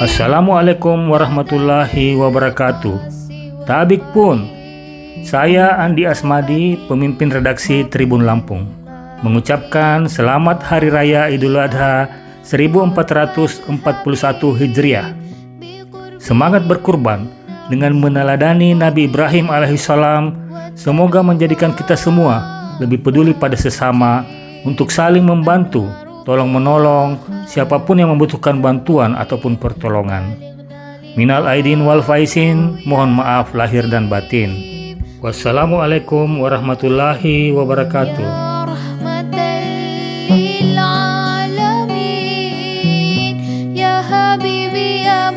Assalamualaikum warahmatullahi wabarakatuh. Tabik pun, saya Andi Asmadi, pemimpin redaksi Tribun Lampung, mengucapkan selamat Hari Raya Idul Adha 1441 Hijriah. Semangat berkurban dengan meneladani Nabi Ibrahim alaihissalam semoga menjadikan kita semua lebih peduli pada sesama untuk saling membantu, tolong menolong siapa pun yang membutuhkan bantuan ataupun pertolongan. Minal aidin wal faizin, mohon maaf lahir dan batin. Wassalamualaikum warahmatullahi wabarakatuh. Ya Habibi ya